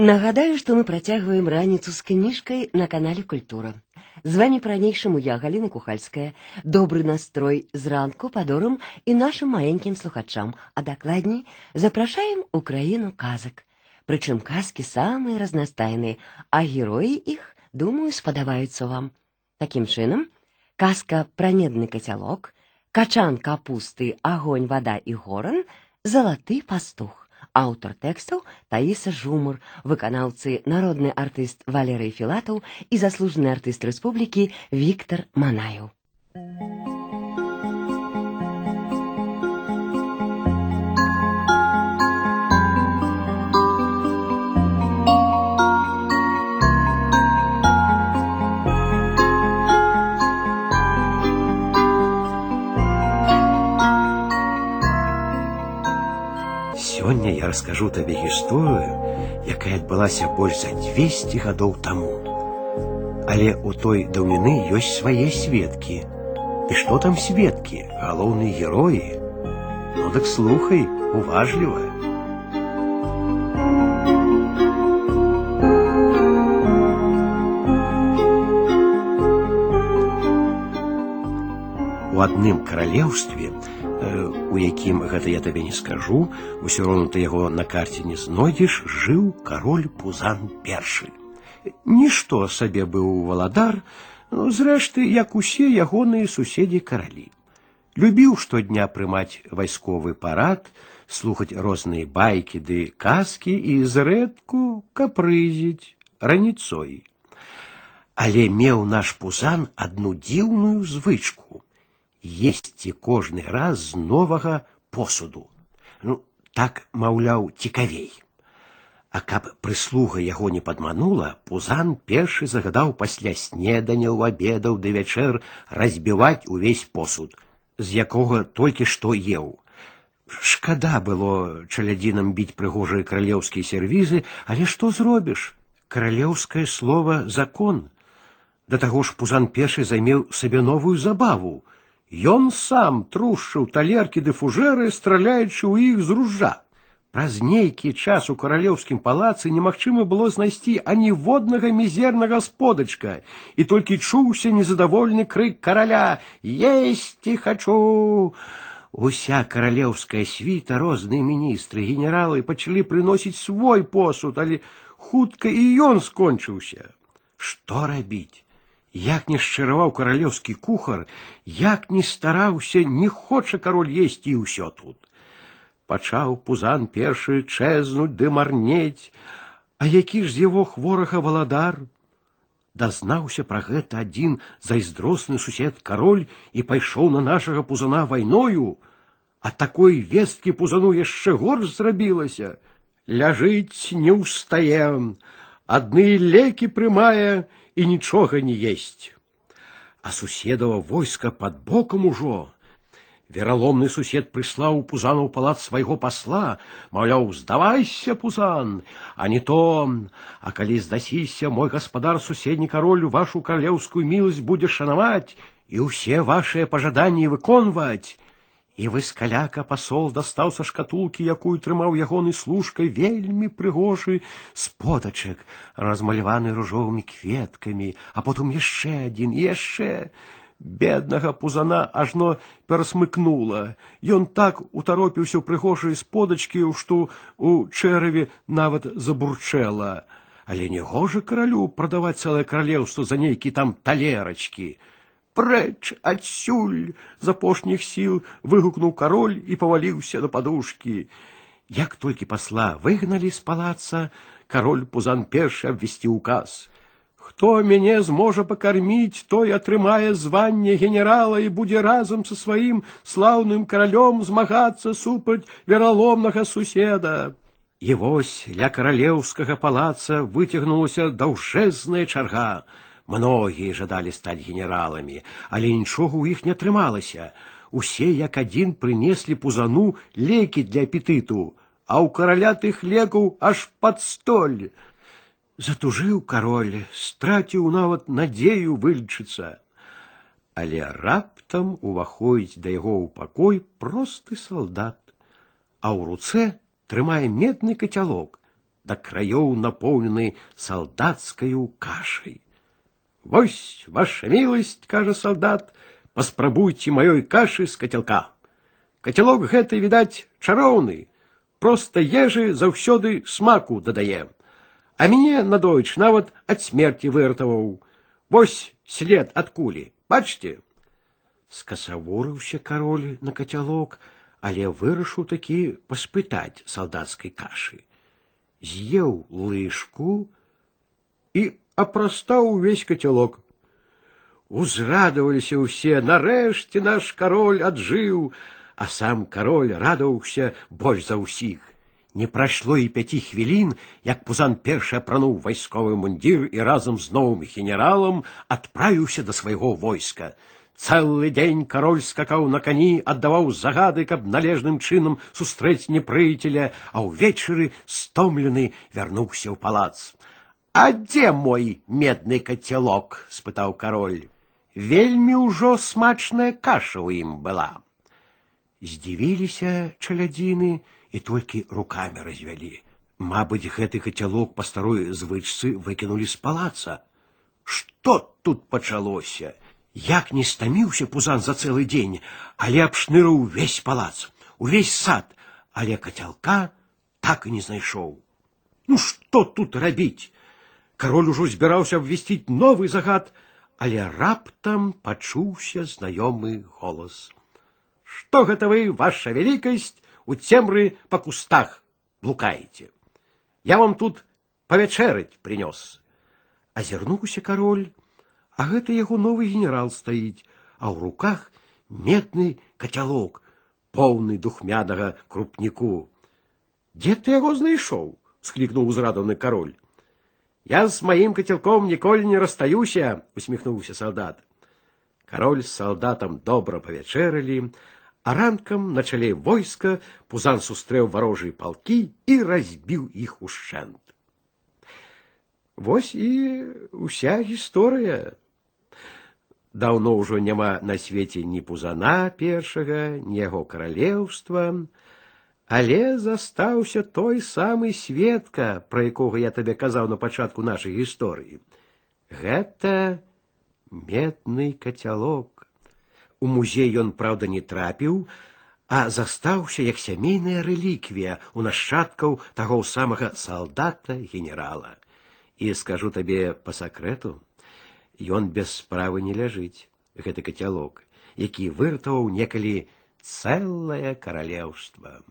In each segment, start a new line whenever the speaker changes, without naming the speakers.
Нагадаю, што мы працягваем раніцу з кніжкай на канале Культура. З вами по-ранейшаму я, Галіна Кухальская. Добры настрой зранку падорам і нашым маленькім слухачам, а дакладней запрашаем у краіну казак. Прычым казкі самыя разнастайныя, а героі іх, думаю, спадабаюцца вам. Такім чынам, казка пра медны кацялок, качан капусты, агонь, вада і горан, залаты пастух. Аўтар тэкстаў Таіса Жумар, выканаўцы народны артыст Валерый Філатаў і заслужаны артыст рэспублікі Віктор Манаю.
Сёння я раскажу табе гісторыю, якая адбылася больш за 200 гадоў таму. Але у той даўніны ёсць свае сведкі. І што там сведкі, галоўныя героі? Ну дык слухай уважліва. У адным каралеўстве, э, у якім гэта я табе не скажу, усё роўна ты яго на карце не знойдзеш, жыў кароль Пузан першы. Нішто сабе быў валадар, ну, зрэшты, як усе ягоныя суседзі каралі. Любіў штодня прымаць вайсковы парад, слухаць розныя байкі ды казкі і зрэдку капрызіць раніцой. Але меў наш пузан адну дзіўную звычку есці кожны раз з новага посуду. Ну, так, маўляў, цікавей. А каб прыслуга яго не падманула, пузан першы загадаў пасля снеданяў, абедаў ды вячэр разбіваць увесь посуд, з якога толькі што еў. Шкада было чалядзінам біць прыгожыя каралеўскія сервізы, але што зробіш? Каралеўскае слово закон. Да таго ж пузан першы займеў сабе новую забаву Ён сам трушчыў талеркі ды фужэры, страляючы ў іх з ружа. Праз нейкі час у каралеўскім палацы немагчыма было знайсці аніводнага мізернага сподачка, і толькі чуўся незадавольны крык караля: Есці хачу! Уся каралеўская світа, розныя міністры, генералы пачалі прыносіць свой посуд, але хутка і ён скончыўся. Што рабіць? Як не шчыраваў каралеўскі кухар, як не стараўся, не хоча кароль есці і ўсё тут. Пачаў пузан першы чэзнуць ды марнець, А які ж з яго хворага валадар? Дазнаўся пра гэта адзін зайздросны сусед кароль і пайшоў на нашага пузана вайною, а такой весткі пузану яшчэ горш зрабілася. Ляжыць не ўстаем, адны лекі прымае, і нічога не есть. А суседава войска под боком ужо. Вераломны сусед прыслаў пузану ў палац свайго пасла, маўляў, здавайся, пузан, а не то, а калі здасіся, мой гаспадар суседні каролю вашу каралеўскую міласць будзе шанаваць і ўсе вашыя пажаданні выконваць. І выскаляка пасол дастаў са шкатулкі, якую трымаў ягоны служкай вельмі прыгожы сподачак, размаляваны ружовымі кветкамі, а потым яшчэ адзін і яшчэ беднага пузана ажно перасмыкнула. Ён так утаропіўся ў прыгожыя сподачкі, што у чэраве нават забурчэла. Але не гожа каралю прадаваць цэлае каралеўства за нейкі там талерачкі. Прэч адсюль з апошніх сіл выгукнуў кароль і паваліўся на падушкі. Як толькі пасла выгналі з палаца, кароль пузан першы абвесці указ. Хто мяне зможа пакарміць, той атрымае званне генерала і будзе разам са сваім слаўным каралём змагацца супраць вераломнага суседа. І вось ля каралеўскага палаца выцягнулася даўжэзная чарга. Многія жадалі стаць генералами, але нічога ў іх не атрымалася. Усе як адзін прынеслі пузану лекі для апетыту, а ў караля тых лекаў аж пад столь. Затужыў кароль, страціў нават надзею вылечыцца. Але раптам уваходзіць да яго ў пакой просты салдат, а ў руцэ трымае медны кацялок. да краёў напоўнены салдацкаю кашай. Вось, ваша милость, кажа солдат, паспрабуйце маёй кашы з кацялка. Кацялок гэты, відаць, чароўны, проста ежы заўсёды смаку дадае. А мяне надоіч нават ад смерці выратаваў. Вось след ад кулі, бачце. Скасаворыўся кароль на кацялок, але вырашыў такі паспытаць салдацкай кашы. З'еў лыжку і апрастаў увесь кацялок. Узрадаваліся ўсе, нарэшце наш кароль аджыў, а сам кароль радаваўся больш за ўсіх. Не прайшло і пяці хвілін, як пузан першы апрануў вайсковы мундзір і разам з новым генералам адправіўся да свайго войска. Цэлы дзень кароль скакаў на кані, аддаваў загады, каб належным чынам сустрэць непрыяцеля, а ўвечары стомлены вярнуўся ў палац. А дзе мой медны кацялок? спытаў кароль. Вельмі ўжо смачная каша ў ім была. Здзівіліся чалядзіны і толькі рукамі развялі. Мабыць, гэты кацялок па старой звычцы выкінулі з палаца. Што тут пачалося? Як не стаміўся пузан за цэлы дзень, але абшнырыў увесь палац, увесь сад, але кацялка так і не знайшоў. Ну што тут рабіць? Кароль ужо збіраўся абвясціць новы загад, але раптам пачуўся знаёмы голас. Што гэта вы, ваша вялікасць, у цемры па кустах блукаеце? Я вам тут павячэраць прынёс. Азірнуўся кароль, а гэта яго новы генерал стаіць, а ў руках медны кацялок, поўны духмянага крупніку. Дзе ты яго знайшоў? склікнуў узраданы кароль. Я з маім кацялком ніколі не расстаюся, усміхнуўся салдат. Кароль з салдатам добра павячэралі, а ранкам на чале войска пузан сустрэў варожыя палкі і разбіў іх ушчэнт. Вось і уся гісторыя. Даўно ўжо няма на свеце ні пузана першага, ні яго каралеўства, але застаўся той самы сведка, пра якога я табе казаў на пачатку нашай гісторыі. Гэта медны кацялок. У музей ён, праўда, не трапіў, а застаўся як сямейная рэліквія у нашчадкаў таго самага салдата генерала. І скажу табе па сакрэту, ён без справы не ляжыць, гэты кацялок, які выратаваў некалі цэлае каралеўства.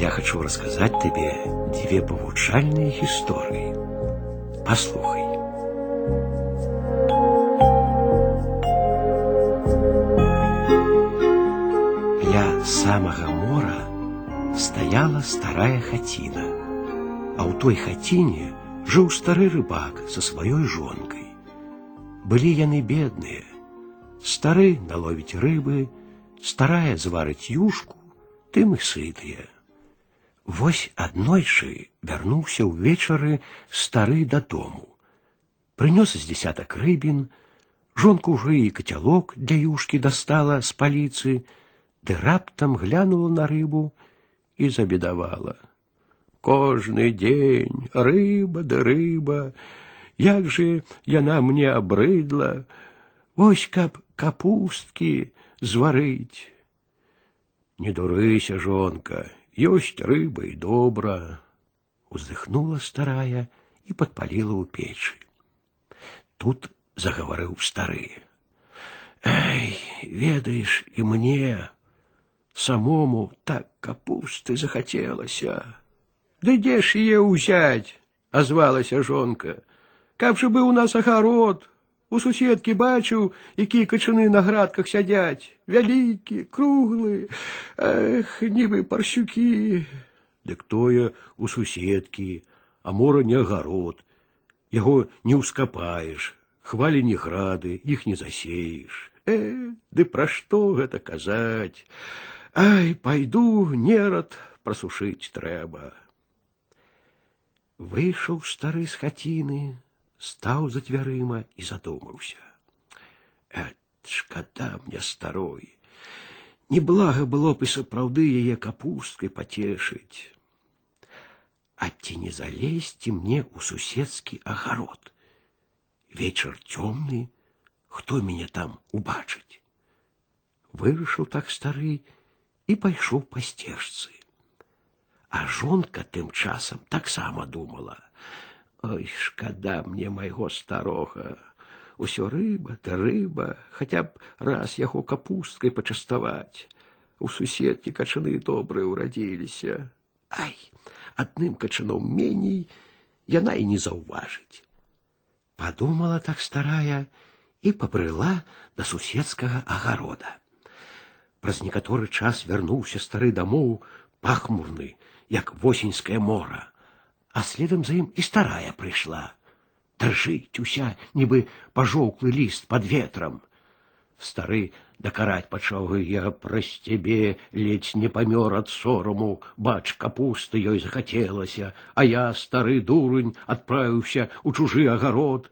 Я хочу рассказать тебе две повучальные истории. Послухай. самага мора стаяла старая хаціна, а ў той хаціне жыў стары рыбак са сваёй жонкай. Былі яны бедныя. Стары наловіць рыбы, старая зварыць юшку, тым і сытыя. Вось аднойчы вярнуўся ўвечары стары дадому. Прынёс з дзясятак рыбін, жонку ўжо і кацялок для юшкі дастала з паліцы, ды раптам глянула на рыбу і забедавала. Кожны дзень рыба да рыба, як жа яна мне абрыдла, Вось каб капусткі зварыць. Не дурыся, жонка, ёсць рыба і добра. Уздыхнула старая і падпаліла ў печы. Тут загаварыў стары. Эй, ведаеш, і мне самому так капусты захацелася. Ды дзе ж яе ўзяць, азвалася жонка. Каб жа быў у нас агарод, у суседкі бачыў, якія качаны на градках сядзяць, вялікі, круглы, эх, нібы парсюкі. Дык тое у суседкі, а мора не агарод. Яго не ўскапаеш, хвалі не грады, іх не засееш. Э, ды пра што гэта казаць? Ай, пайду нерад прасушыць трэба. Выйшаў стары з хаціны, стаў за дзвярыма і задумаўся. Э, шкада мне старой. Неблага было б і сапраўды яе капусткай пацешыць. А ці не залезці мне ў суседскі агарод? Вечар цёмны, хто мяне там убачыць? Вырашыў так стары і пайшоў па сцежцы. А жонка тым часам таксама думала: Ой, шкада мне майго старога. Усё рыба да рыба, хаця б раз яго капусткай пачаставаць. У суседкі качаны добрыя ўрадзіліся. Ай, адным качаном меней яна і не заўважыць. Падумала так старая і пабрыла да суседскага агарода. Праз некаторы час вярнуўся стары дамоў пахмурны, як восеньскае мора, а следам за ім і старая прыйшла. Дрыжыць уся, нібы пажоўклы ліст под ветрам. Стары дакараць пачаў я праз цябе ледзь не памёр ад сораму, бач капусты ёй захацелася, а я стары дурань адправіўся ў чужы агарод.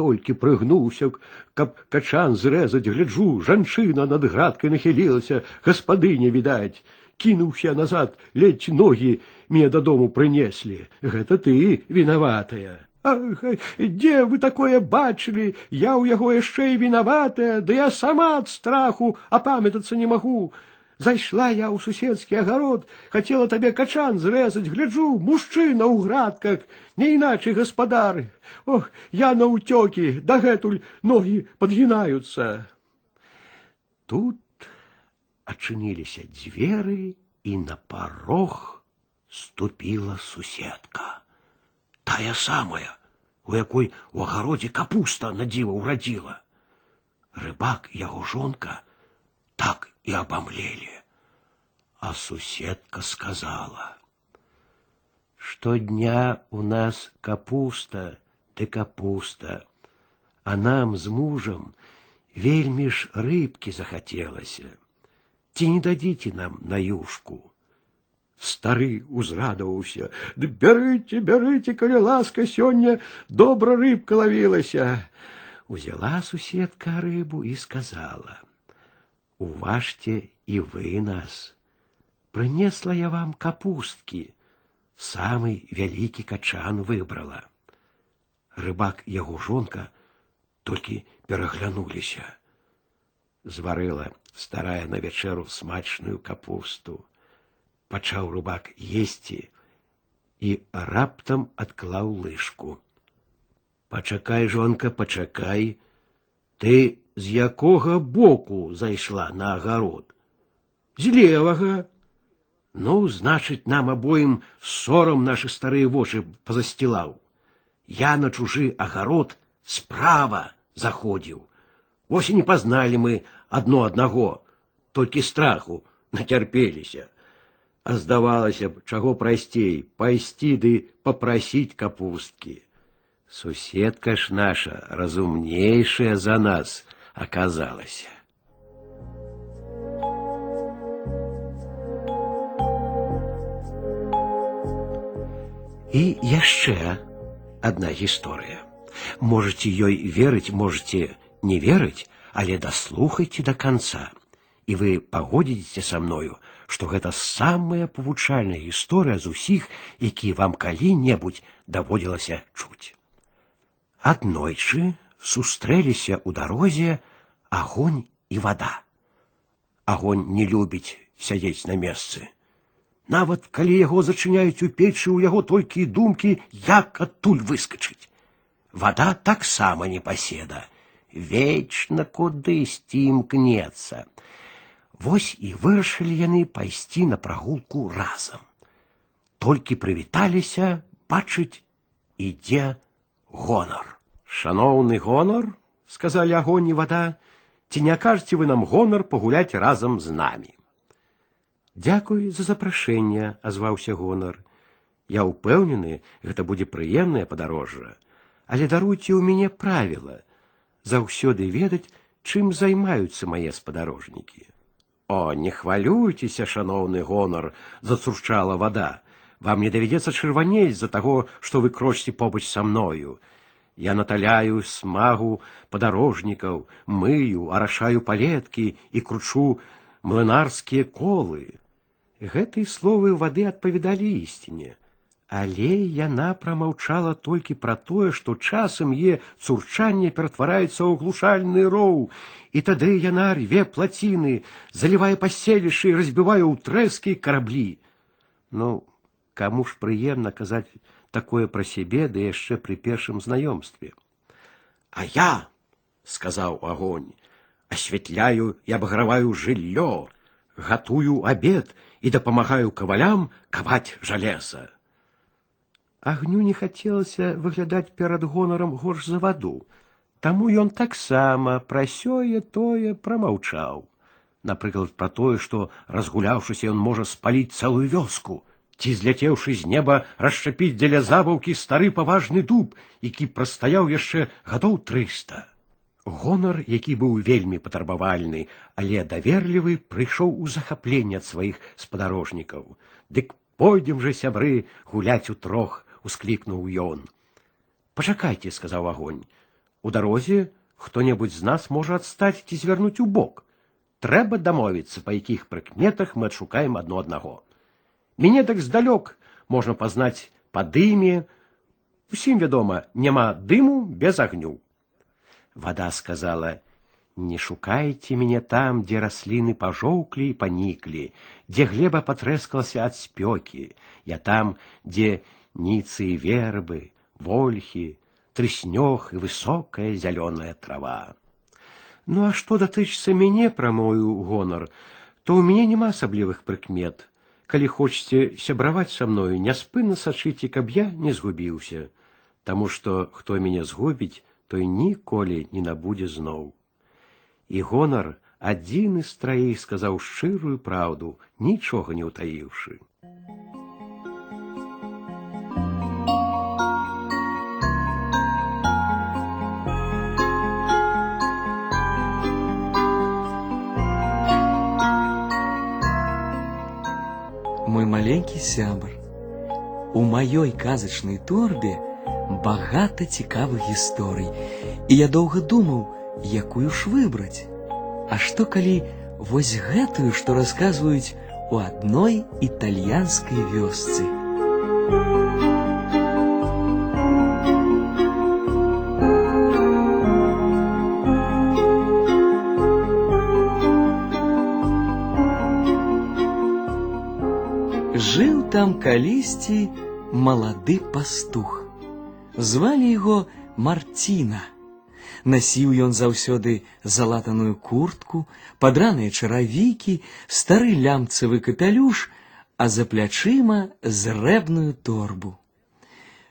Толькі прыгнуўся, каб качан зрэзаць, гляджу, жанчына над градкай нахілілася, гаспадыня відаць. Кінуўся назад, ледзь ногі мне дадому прынеслі. Гэта ты вінаватая. Ах, дзе вы такое бачылі, я ў яго яшчэ і вінаватая, да я сама ад страху апамятацца не магу. Зайшла я ў суседскі агарод, хацела табе качан зрэзаць, гляджу, мужчына ў градках, не іначай гаспадар. Ох, я на ўцёкі, дагэтуль ногі падгінаюцца. Тут адчыніліся дзверы, і на парог ступіла суседка тая самая, у якой у агародзе капуста на дзіва ўрадзіла. Рыбак і яго жонка так і абамлелі. А суседка сказала: « Штодня у нас капуста ты капуста, а нам з мужам вельмі ж рыбкі захацелася. Ці не дадзіце нам на юшку. Стары узрадаваўся: « Ды бярыце, бярыце, калі ласка сёння добра рыбка лавілася. Узяла суседка рыбу і сказала: « Уважьте і вы нас. Прынесла я вам капусткі, самы вялікі качан выбрала. Рыбак яго жонка толькі пераглянуліся. Зварыла старая на вячэру смачную капусту пачаў рубак есці і раптам адклаў лыжку. Пачакай, жонка, пачакай, ты з якога боку зайшла на агарод? З левага. Ну, значыць, нам абоім сорам нашы старыя вочы пазасцілаў. Я на чужы агарод справа заходзіў. Вось і не пазналі мы адно аднаго, толькі страху нацярпеліся. А здавалася б, чаго прасцей пайсці ды попрасіць капусткі. Суседка ж наша разумнейшая за нас аказалася. І яшчэ одна гісторыя. Можете ёй верыць, можете не верыць, але даслухайце до конца, і вы пагодзіцеся са мною, што гэта самая павучальная гісторыя з усіх, які вам калі-небудзь даводзілася чуць. Аднойчы сустрэліся ў дарозе агонь і вада. Агонь не любіць сядзець на месцы. Нават калі яго зачыняюць у печы, у яго толькі думкі, як адтуль выскачыць. Вада таксама не паседа, вечна кудысьці імкнецца. Вось і вырашылі яны пайсці на прагулку разам. Толькі прывіталіся, бачыць, ідзе гонар. Шаноўны гонар, сказалі агонь і вада, ці не кажаце вы нам гонар пагуляць разам з намі. Дзякуй за запрашэнне, азваўся гонар. Я ўпэўнены, гэта будзе прыемнае падарожжа, але даруйце ў мяне правіла заўсёды ведаць, чым займаюцца мае спадарожнікі. О, не хвалюйцеся, шаноўны гонар, зацурчала вода. Вам не давядзецца чырванець за таго, што вы крочце побач са мною. Я наталяю смагу падарожнікаў, мыю, арашаю палеткі і кручу млынарскія колы. Гэтыя словы вады адпавядалі ісціне. Але яна прамаўчала толькі пра тое, што часам е цурчанне ператвараецца ў глушальны роў, і тады яна рве плаціны, залівае паселішчы і разбівае ў трэскі караблі. Ну, каму ж прыемна казаць такое пра сябе, ды яшчэ пры першым знаёмстве. А я, сказаў агонь, асвятляю і абграваю жыллё, гатую абед і дапамагаю кавалям каваць жалеза. Агню не хацелася выглядаць перад гонарам горш за ваду, Таму ён таксама пра сёе тое прамаўчаў. Напрыклад, пра тое, што разгуляўшыся ён можа спаліць цэлую вёску, ці зляцеўшы з неба расшчапіць дзеля забаўкі стары паважны дуб, які прастаяў яшчэ гадоў трыста. Гонар, які быў вельмі патрабавальны, але даверлівы, прыйшоў у захапленне ад сваіх спадарожнікаў. Дык пойдзем жа сябры гуляць у трох, усклікнуў ён. Пачакайце, сказаў агонь. У дарозе хто-небудзь з нас можа адстаць ці звярнуць у бок. Трэба дамовіцца, па якіх прыкметах мы адшукаем адно аднаго. Мяне так здалёк можна пазнаць па дыме. Усім вядома, няма дыму без агню. Вада сказала: « Не шукайце мяне там, дзе расліны пажоўклі і паніклі, дзе глеба патрэскалася ад спёкі, я там, дзе ніцы і вербы, вольхі, трыснёг і высокая зялёная трава. Ну а што датычыцца мяне пра мою гонар, то ў мяне няма асаблівых прыкмет. Калі хочаце сябраваць са мною, няспынна сачыце, каб я не згубіўся, Таму што хто мяне згубіць, той ніколі не набудзе зноў. І гонар адзіны з траіх сказаў шчырую праўду, нічога не ўтаіўшы.
Мой маленькі сябр. У маёй казачнай торбе багата цікавых гісторый, і я доўга думаў, якую ж выбраць. А што калі вось гэтую, што расказваюць у адной італьянскай вёсцы. Жыў там калісьці малады пастух. Звалі яго Марціна. Насіў ён заўсёды залатаную куртку, падраныя чаравікі, стары лямцавы капялюш, а за плячыма зрэбную торбу.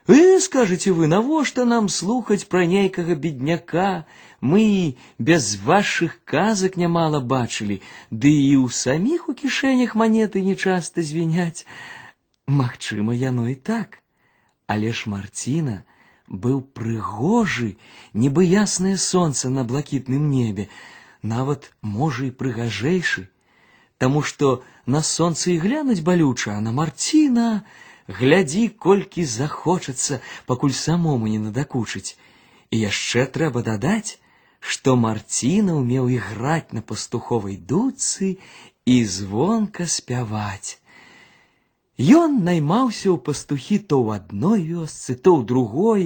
Вы скажете вы, навошта нам слухаць пра нейкага бедняка, мы без вашых казак нямала бачылі, ды і ў саміх у кішэнях манеты нечаста звіняць. Магчыма, яно і так. Але ж Марціна быў прыгожы, нібы яснае сонца на блакітным небе, нават можа і прыгажэйшы, Таму што на сонца і глянуць балюча, а на Марціна, глядзі, колькі захочацца, пакуль самому не надакучыць. І яшчэ трэба дадаць, што Марціна ўмеў іграць на пастуховай дуцы і звонка спяваць. Ён наймаўся ў пастухі то ў адной вёсцы, то ў другой,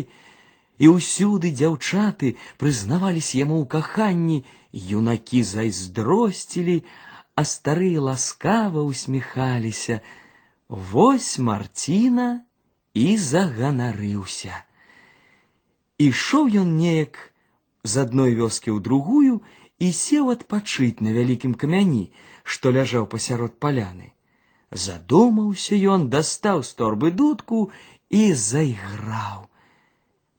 і ўсюды дзяўчаты прызнаваліся яму ў каханні, юнакі зайздросцілі, а старыя ласкава усміхаліся. Вось Марціна і заганарыўся. Ішоў ён неяк з адной вёскі ў другую і сеў адпачыць на вялікім камяні, што ляжаў пасярод паляны. Задумаўся ён, дастаў з торбы дудку і зайграў.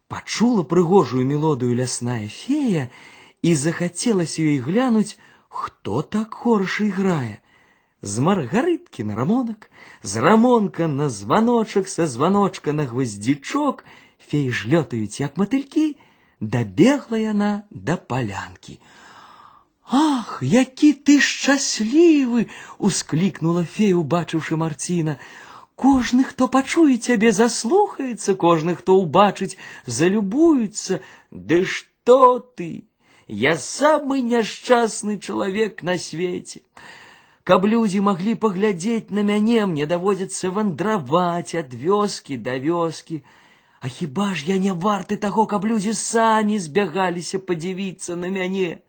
Пачула прыгожую мелодыю лясная фея і захацелася ёй глянуць, хто так хорш іграе з маргарыткі на рамонак, з рамонка на званочак са званочка на гвоздзічок, феі жлётаюць як матылькі, дабегла яна да палянкі. Ах, які ти щасливы! усклікнула фея, убачыўшы Марціна. Кожны, хто пачуе цябе, заслухаецца, кожны, хто ўбачыць, залюбуецца. Ды што ты? Я самы няшчасны чалавек на свеце. Каб людзі маглі паглядзець на мяне, мне даводзіцца вандраваць ад вёскі да вёскі. А хіба ж я не варты таго, каб людзі самі збягаліся падзівіцца на мяне?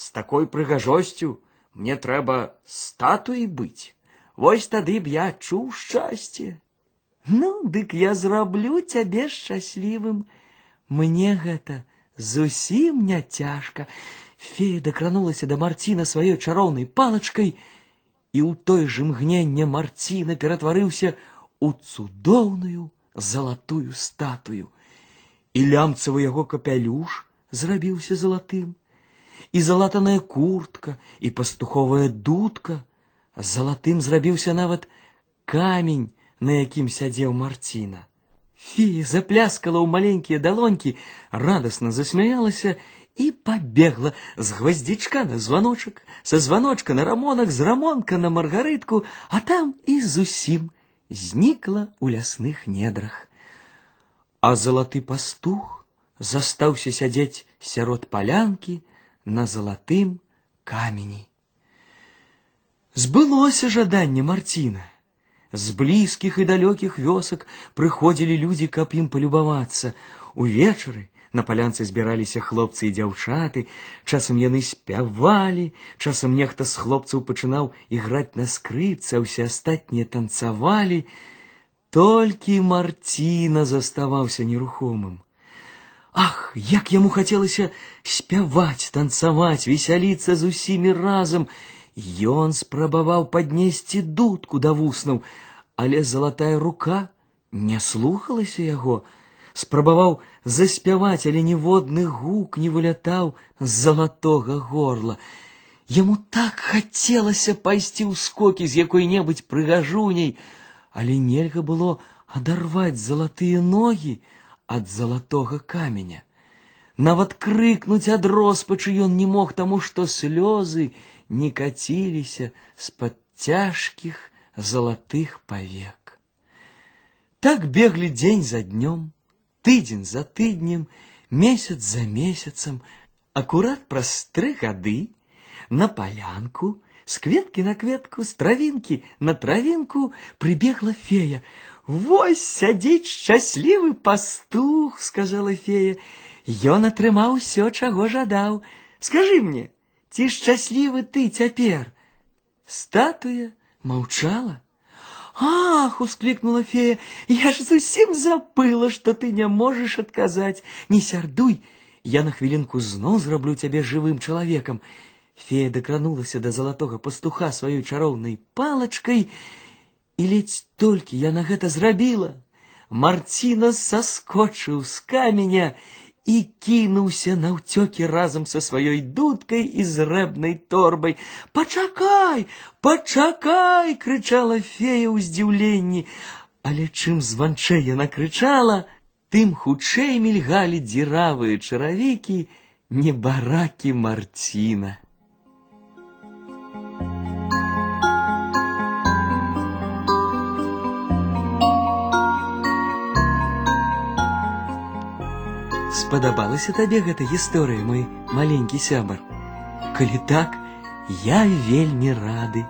З такой прыгажосцю мне трэба статуі быць. Вось тады б я чуў шчасце. Ну, дык я зраблю цябе шчаслівым. Мне гэта зусім не цяжка. Фея дакранулася да Марціна сваёй чароўнай палачкай, і ў той жа мгненне Марціна ператварыўся у цудоўную залатую статую. І лямцавы яго капялюш зрабіўся залатым, і залатаная куртка, і пастуховая дудка. Залатым зрабіўся нават камень, на якім сядзеў Марціна. Фея запляскала ў маленькія далонькі, радасна засмяялася і пабегла з гвоздзічка на званочак, са званочка на рамонак, з рамонка на маргарытку, а там і зусім знікла ў лясных недрах. А залаты пастух застаўся сядзець сярод палянкі на залатым камені. Збылося жаданне Марціна. З блізкіх і далёкіх вёсак прыходзілі людзі, каб ім палюбавацца. Увечары на палянцы збіраліся хлопцы і дзяўчаты, часам яны спявалі, часам нехта з хлопцаў пачынаў іграць на скрыпцы, а ўсе астатнія танцавалі. Толькі Марціна заставаўся нерухомым. Ах, як яму хацелася спяваць, танцаваць, весяліцца з усімі разам. Ён спрабаваў паднесці дудку да вуснаў, але залатая рука не слухалася яго. Спрабаваў заспяваць, але ніводны гук не вылятаў з залатога горла. Яму так хацелася пайсці ў скокі з якой-небудзь прыгажуняй, але нельга было адарваць залатыя ногі ад залатога каменя. Нават крыкнуць ад роспачы ён не мог таму, што слёзы не каціліся з-пад цяжкіх залатых павек. Так беглі дзень за днём, тыдзень за тыднем, месяц за месяцам, акурат праз тры гады на палянку, з кветкі на кветку, з травінкі на травінку прыбегла фея. Вось сядзіць шчаслівы пастух, сказала фея. Ён атрымаў усё, чаго жадаў. Скажы мне, ці шчаслівы ты цяпер? Статуя маўчала. Ах, ускликнула фея, я ж зусім забыла, што ты не можаш адказаць. Не сярдуй, я на хвілінку зноў зраблю цябе жывым чалавекам. Фея дакранулася да залатога пастуха сваёй чароўнай палачкай, і ледзь толькі я на гэта зрабіла. Марціна саскочыў з каменя і кінуўся на ўцёкі разам са сваёй дудкай і зрэбнай торбай. Пачакай, пачакай, крычала фея ў здзіўленні, але чым званчэй яна крычала, тым хутчэй мільгалі дзіравыя чаравікі небаракі Марціна. Спадабалася табе гэта гісторыя, мой маленькі сябар. Калі так, я вельмі рады.